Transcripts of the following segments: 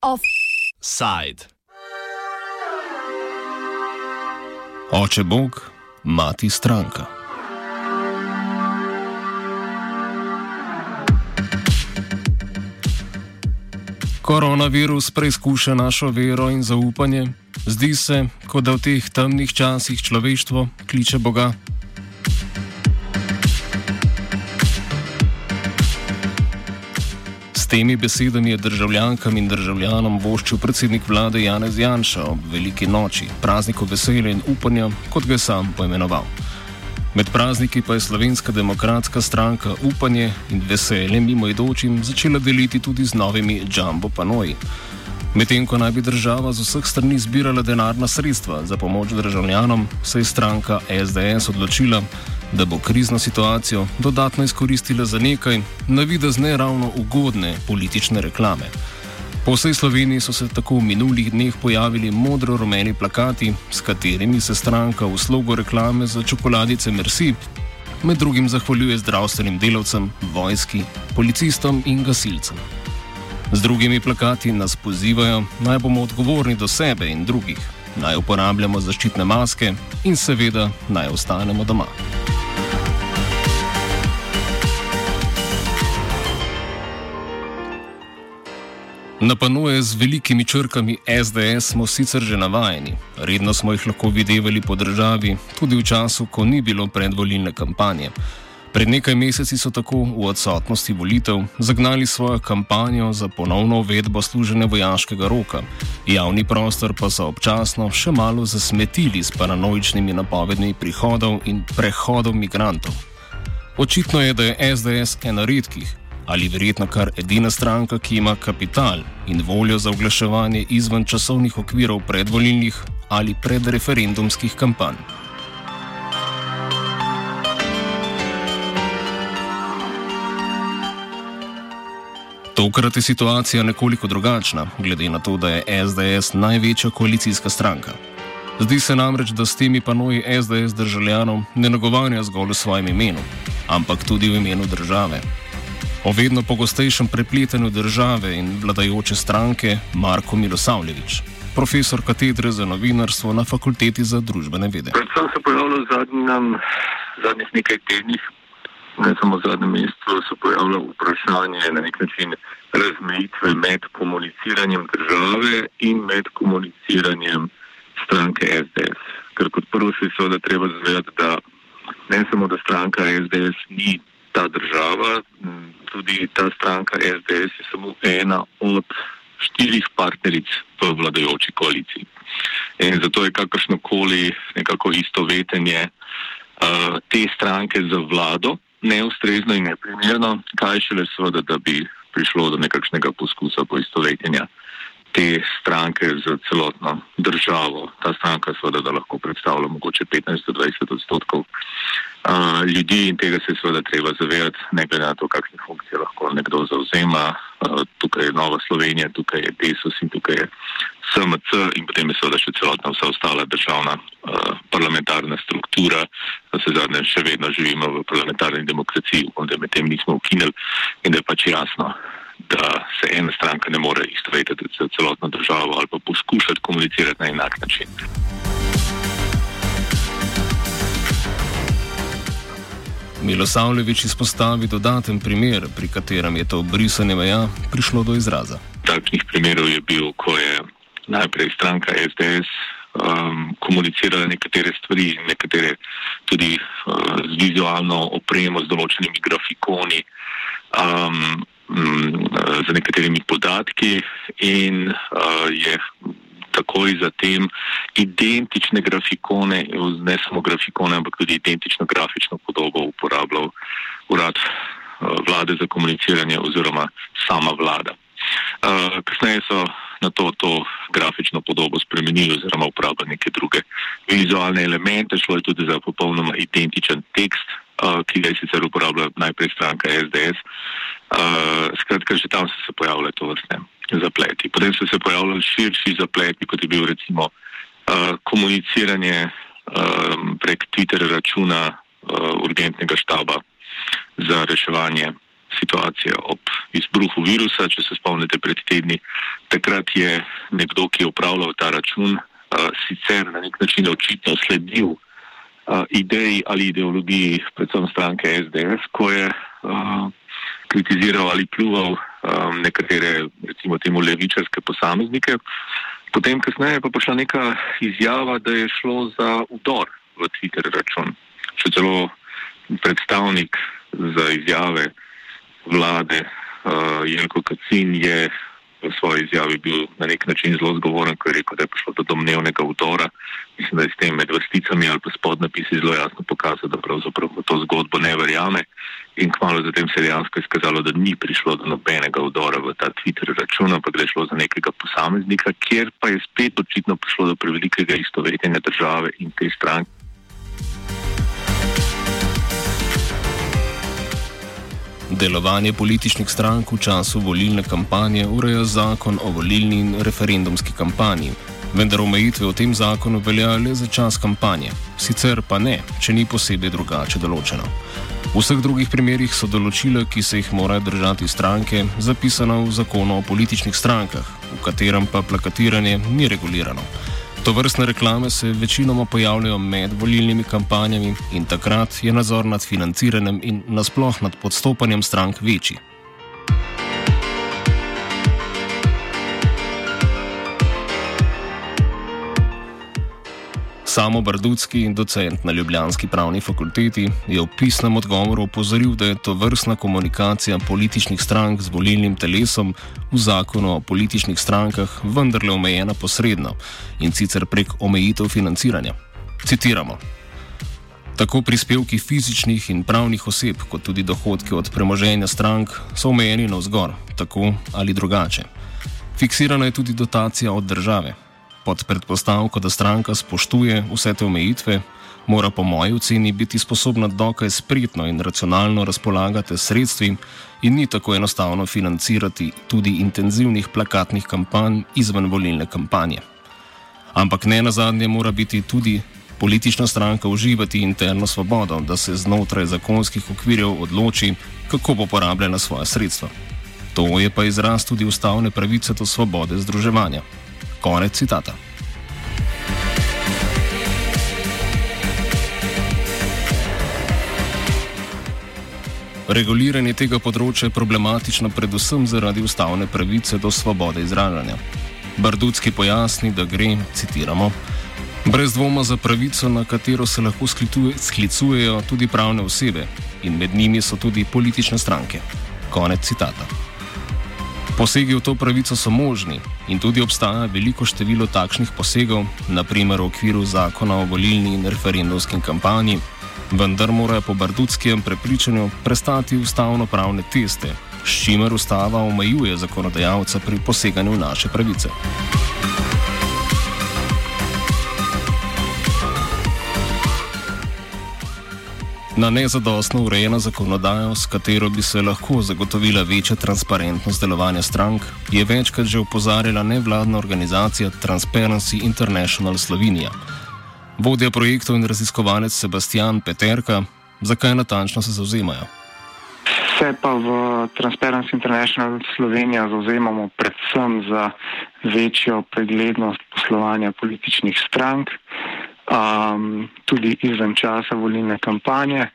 Offside. Oče Bog, mati stranka. Koronavirus preizkuša našo vero in zaupanje. Zdi se, kot da v teh temnih časih človeštvo kliče Boga. S temi besedami je državljankam in državljanom voščil predsednik vlade Janez Janša ob veliki noči, prazniku veselja in upanja, kot ga je sam poimenoval. Med prazniki pa je Slovenska demokratska stranka upanje in veselje mimoidočim začela deliti tudi z novimi jumbo panoji. Medtem ko naj bi država z vseh strani zbirala denarna sredstva za pomoč državljanom, se je stranka SDS odločila, da bo krizno situacijo dodatno izkoristila za nekaj, na videz ne ravno ugodne politične reklame. Po vsej Sloveniji so se tako v minulih dneh pojavili modro-rumeni plakati, s katerimi se stranka v slogu reklame za čokoladice Merci med drugim zahvaljuje zdravstvenim delavcem, vojski, policistom in gasilcem. Z drugimi plakati nas pozivajo, naj bomo odgovorni do sebe in drugih, naj uporabljamo zaščitne maske in seveda naj ostanemo doma. Na panoje z velikimi črkami SDS smo sicer že navajeni, redno smo jih lahko videli po državi, tudi v času, ko ni bilo predvolilne kampanje. Pred nekaj meseci so tako v odsotnosti volitev zagnali svojo kampanjo za ponovno uvedbo služenja vojaškega roka, javni prostor pa so občasno še malo zasmetili s paranoičnimi napovedmi prihodov in prehodov migrantov. Očitno je, da je SDS ena redkih, ali verjetno kar edina stranka, ki ima kapital in voljo za oglaševanje izven časovnih okvirov predvolilnih ali predreferendumskih kampanj. Tokrat je situacija nekoliko drugačna, glede na to, da je SDS največja koalicijska stranka. Zdi se namreč, da s temi panoji SDS državljanov ne nagovarja zgolj v svojem imenu, ampak tudi v imenu države. O vedno pogostejšem prepletanju države in vladajoče stranke Marko Milosavljevič, profesor katedre za novinarstvo na Fakulteti za družbene vede. Predvsem se pojavlja v zadnjem, zadnjih nekaj tednih, ne samo v zadnjem mestu, se pojavlja vprašanje na nek način razmejitve med komuniciranjem države in med komuniciranjem stranke SDS. Ker kot prvo se je seveda treba zavedati, da ne samo da stranka SDS ni ta država, tudi ta stranka SDS je samo ena od štirih partneric v vladajoči koaliciji. In zato je kakršno koli nekako isto vetenje uh, te stranke za vlado neustrezno in neprimerno, kaj šele seveda, da bi prišlo do nekakšnega poskusa poistovetenja te stranke z celotno državo. Ta stranka seveda da lahko predstavlja mogoče 15-20 odstotkov ljudi in tega se je seveda treba zavedati, ne glede na to, kakšne funkcije lahko nekdo zauzema. Uh, tukaj je Nova Slovenija, tukaj je Desus in tukaj je SMC in potem je seveda še celotna vsa ostala državna uh, parlamentarna struktura. Da se zadnje še vedno živimo v parlamentarni demokraciji, da med tem nismo ukinili in da je pač jasno, da se ena stranka ne more istovetiti z celotno državo ali pa poskušati komunicirati na enak način. Milosavljevič izpostavi dodaten primer, pri katerem je to brisanje meja prišlo do izraza. Takšnih primerov je bil, ko je najprej stranka SDS um, komunicirala nekatere stvari, nekatere tudi uh, z vizualno opremo, z določenimi grafikoni, um, um, z nekaterimi podatki in uh, je takoj zatem identične grafikone, ne samo grafikone, ampak tudi identično grafično podobo uporabljal urad eh, vlade za komuniciranje oziroma sama vlada. Eh, kasneje so na to, to grafično podobo spremenili oziroma uporabljali neke druge vizualne elemente, šlo je tudi za popolnoma identičen tekst, ki ga je sicer uporabljala najprej stranka SDS. Skratka, že tam so se pojavljale to vrste zapleti. Potem so se pojavljali širši zapleti, kot je bil recimo komuniciranje prek Twitter računa urgentnega štaba za reševanje situacije ob izbruhu virusa. Če se spomnite pred tedni, takrat je nekdo, ki je upravljal ta račun, sicer na nek način očitno sledil ideji ali ideologiji, predvsem stranke SDS, ko je uh, kritiziral ali pljuval nekatere, recimo temu, levičarske posameznike. Potem, kasneje, pa je prišla neka izjava, da je šlo za udor v Twitter račun. Če celo predstavnik za izjave vlade uh, Jelko Kacin je v svoji izjavi bil na nek način zelo zgovoren, ko je rekel, da je prišlo do domnevnega udora. Mislim, da je s tem med vrsticami ali pa spodnapisi zelo jasno pokazal, da pravzaprav v to zgodbo ne verjame. In kmalo zatem se je dejansko izkazalo, da ni prišlo do nobenega udora v ta Twitter račun, ampak da je šlo za nekega posameznika, kjer pa je spet očitno prišlo do prevelikega istovetenja države in te stranke. Delovanje političnih strank v času volilne kampanje ureja zakon o volilni in referendumski kampanji, vendar omejitve v tem zakonu veljajo le za čas kampanje, sicer pa ne, če ni posebej drugače določeno. V vseh drugih primerjih so določila, ki se jih morajo držati stranke, zapisana v zakonu o političnih strankah, v katerem pa plakatiranje ni regulirano. To vrstne reklame se večinoma pojavljajo med volilnimi kampanjami in takrat je nadzor nad financiranjem in nasploh nad podstopanjem strank večji. Samo Bardutski, docent na Ljubljanski pravni fakulteti, je v pisnem odgovoru opozoril, da je to vrstna komunikacija političnih strank z volilnim telesom v zakonu o političnih strankah vendarle omejena posredno in sicer prek omejitev financiranja. Citiramo. Tako prispevki fizičnih in pravnih oseb, kot tudi dohodke od premoženja strank, so omejeni na vzgor, tako ali drugače. Fiksirana je tudi dotacija od države pod predpostavko, da stranka spoštuje vse te omejitve, mora po moji oceni biti sposobna dokaj spretno in racionalno razpolagati sredstvi in ni tako enostavno financirati tudi intenzivnih plakatnih kampanj izven volilne kampanje. Ampak ne na zadnje mora biti tudi politična stranka uživati interno svobodo, da se znotraj zakonskih okvirjev odloči, kako bo porabljena svoja sredstva. To je pa izraz tudi ustavne pravice do svobode združevanja. Konec citata. Reguliranje tega področja je problematično predvsem zaradi ustavne pravice do svobode izražanja. Bardutski pojasni, da gre, citiramo, brez dvoma za pravico, na katero se lahko sklicujejo tudi pravne osebe in med njimi so tudi politične stranke. Konec citata. Posegi v to pravico so možni in tudi obstaja veliko število takšnih posegov, naprimer v okviru zakona o volilni in referendumski kampanji, vendar morajo po bardutskem prepričanju prestati ustavno-pravne teste, s čimer ustava omejuje zakonodajalca pri poseganju v naše pravice. Na nezadostno urejeno zakonodajo, s katero bi se lahko zagotovila večja transparentnost delovanja strank, je večkrat že upozarjala nevladna organizacija Transparency International Slovenija. Vodja projektov in raziskovalec Sebastian Peterka, zakaj natančno se zauzemajo? Se pa v Transparency International Slovenija zauzemamo predvsem za večjo preglednost poslovanja političnih strank um, tudi izven časa volilne kampanje.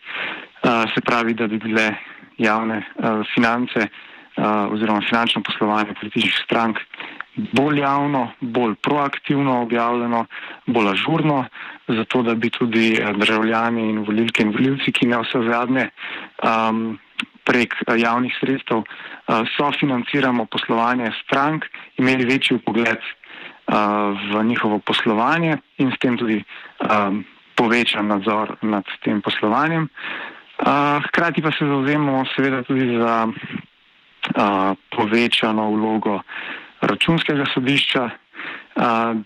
Uh, se pravi, da bi bile javne uh, finance uh, oziroma finančno poslovanje političnih strank bolj javno, bolj proaktivno objavljeno, bolj ažurno, zato da bi tudi državljani in volilke in volilci, ki ne vse zadnje um, prek javnih sredstev uh, sofinanciramo poslovanje strank, imeli večji pogled v njihovo poslovanje in s tem tudi um, povečan nadzor nad tem poslovanjem. Uh, hkrati pa se zauzemamo seveda tudi za uh, povečano vlogo računskega sodišča, uh,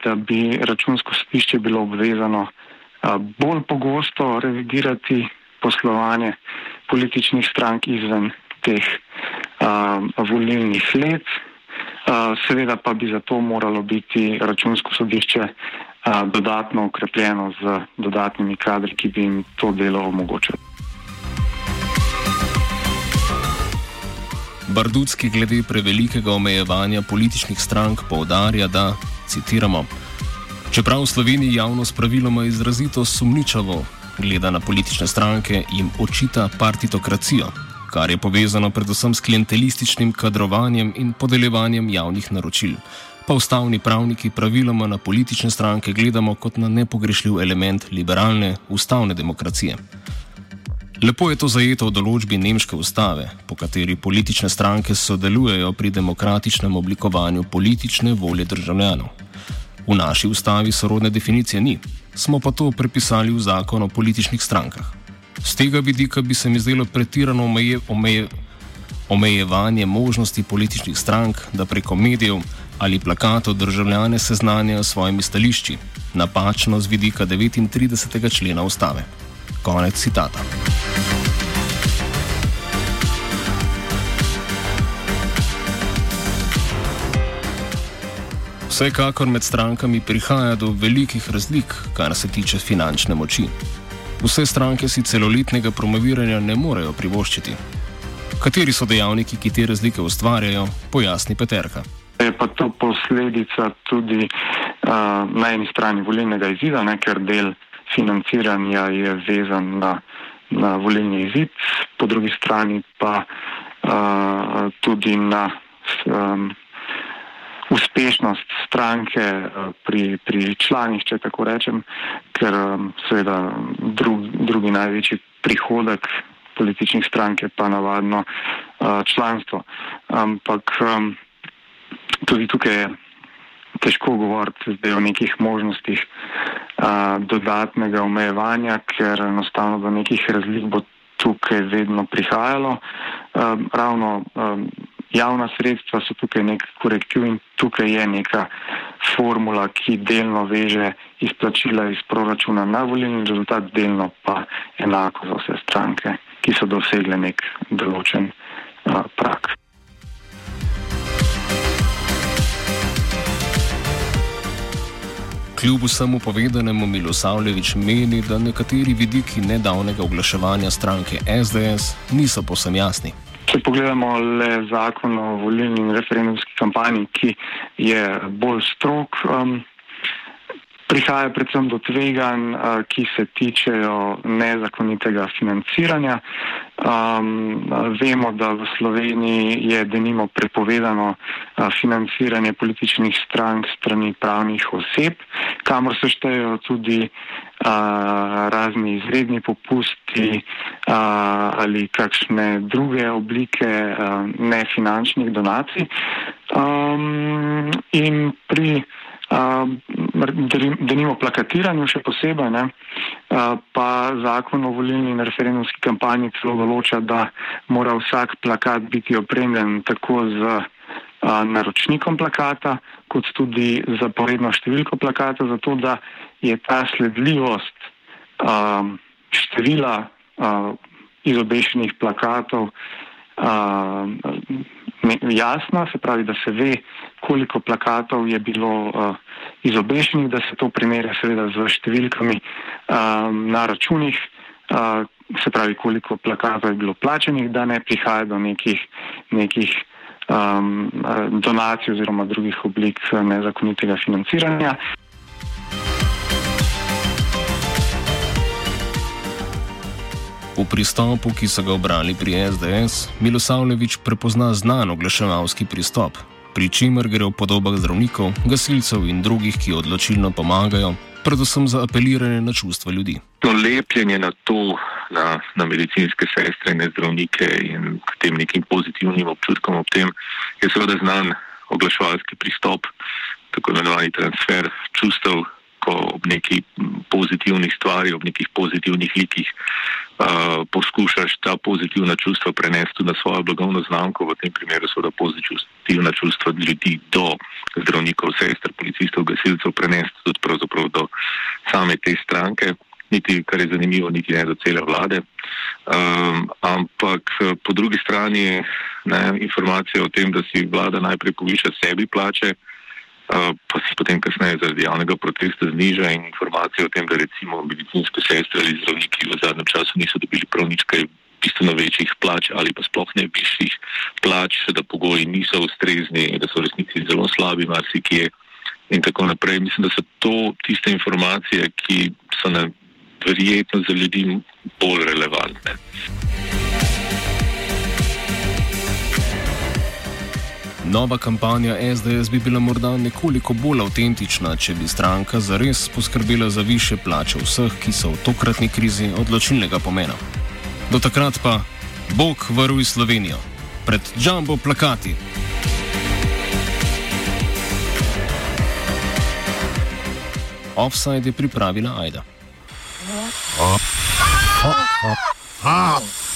da bi računsko sodišče bilo obvezano uh, bolj pogosto revidirati poslovanje političnih strank izven teh uh, volilnih let. Seveda pa bi zato moralo biti računsko sodišče dodatno ukrepljeno z dodatnimi kadri, ki bi jim to delo omogočili. Bardutski glede prevelikega omejevanja političnih strank povdarja, da, citiramo, čeprav v Sloveniji javnost praviloma izrazito sumničavo gleda na politične stranke, jim očita partitokracijo, kar je povezano predvsem s klientelističnim kadrovanjem in podeljevanjem javnih naročil pa ustavni pravniki praviloma na politične stranke gledamo kot na nepogrešljiv element liberalne ustavne demokracije. Lepo je to zajeto v določbi nemške ustave, po kateri politične stranke sodelujejo pri demokratičnem oblikovanju politične volje državljanov. V naši ustavi sorodne definicije ni, smo pa to prepisali v zakon o političnih strankah. Z tega vidika bi se mi zdelo pretirano omeje, omeje, omejevanje možnosti političnih strank, da preko medijev ali plakatov državljane seznanjajo s svojimi stališči, napačno z vidika 39. člena ustave. Konec citata. Vsekakor med strankami prihaja do velikih razlik, kar se tiče finančne moči. Vse stranke si celoletnega promoviranja ne morejo privoščiti. Kateri so dejavniki, ki te razlike ustvarjajo, pojasni Peterka. Je pa to posledica tudi uh, na eni strani volilnega izida, ne, ker del financiranja je vezan na, na volilni izid, po drugi strani pa uh, tudi na um, uspešnost stranke uh, pri, pri članih, če tako rečem, ker um, seveda drug, drugi največji prihodek političnih strank je pa navadno uh, članstvo. Ampak tudi tukaj je težko govoriti o nekih možnostih a, dodatnega omejevanja, ker enostavno do nekih razlik bo tukaj vedno prihajalo. A, ravno a, javna sredstva so tukaj nek korektiv in tukaj je neka formula, ki delno veže izplačila iz proračuna na volilni rezultat, delno pa enako za vse stranke, ki so dosegle nek določen a, prak. Kljub vsemu povedanemu Milosavljevič meni, da nekateri vidiki nedavnega oglaševanja stranke SDS niso posem jasni. Če pogledamo le zakon o volilni in referendumski kampanji, ki je bolj strok, um, prihaja predvsem do tveganj, uh, ki se tičejo nezakonitega financiranja. Um, vemo, da v Sloveniji je denimo prepovedano uh, financiranje političnih strank strani pravnih oseb, kamor se štejejo tudi uh, razni izredni popusti uh, ali kakšne druge oblike uh, nefinančnih donacij. Um, in pri da nimamo plakatiranju še posebej, ne, pa zakon o volilni in referendumski kampanji celo določa, da mora vsak plakat biti opremljen tako z naročnikom plakata, kot tudi za povedno številko plakata, zato da je ta sledljivost števila izobešenih plakatov jasna, se pravi, da se ve, koliko plakatov je bilo uh, izobešenih, da se to primerja seveda z številkami um, na računih, uh, se pravi, koliko plakatov je bilo plačenih, da ne prihaja do nekih, nekih um, donacij oziroma drugih oblik nezakonitega financiranja. V pristopu, ki so ga obrali pri SDS, Milosavljevič prepozna znan oglaševalski pristop, pri čemer gre v podobah zdravnikov, gasilcev in drugih, ki odločilno pomagajo, predvsem za apeliranje na čustva ljudi. To lepljenje na to, na, na medicinske sestre in zdravnike in k tem nekim pozitivnim občutkom ob tem, je seveda znan oglaševalski pristop, tako imenovani transfer čustev ob neki pozitivni stvari, ob nekih pozitivnih likih uh, poskušaš ta pozitivna čustva prenesti na svojo blagovno znamko, v tem primeru so da pozitivna čustva ljudi do zdravnikov, sester, policistov, gasilcev, prenesti tudi pravzaprav do same te stranke. Niti, kar je zanimivo, niti ne do cele vlade. Um, ampak po drugi strani je informacija o tem, da si vlada najprej poviša sebi plače, pa se potem kasneje zaradi javnega protesta zniža in informacije o tem, da recimo medicinske sestre ali zdravniki v zadnjem času niso dobili prav nič kaj bistveno večjih plač ali pa sploh ne višjih plač, da pogoji niso ustrezni, da so v resnici zelo slabi marsikje in tako naprej. Mislim, da so to tiste informacije, ki so nam verjetno za ljudi bolj relevantne. Nova kampanja SDS bi bila morda nekoliko bolj avtentična, če bi stranka zares poskrbela za više plače vseh, ki so v tokratni krizi odločilnega pomena. Do takrat pa Bog varuj Slovenijo pred jumbo plakati. Offside je pripravila Aida. Oh. Oh. Oh. Oh.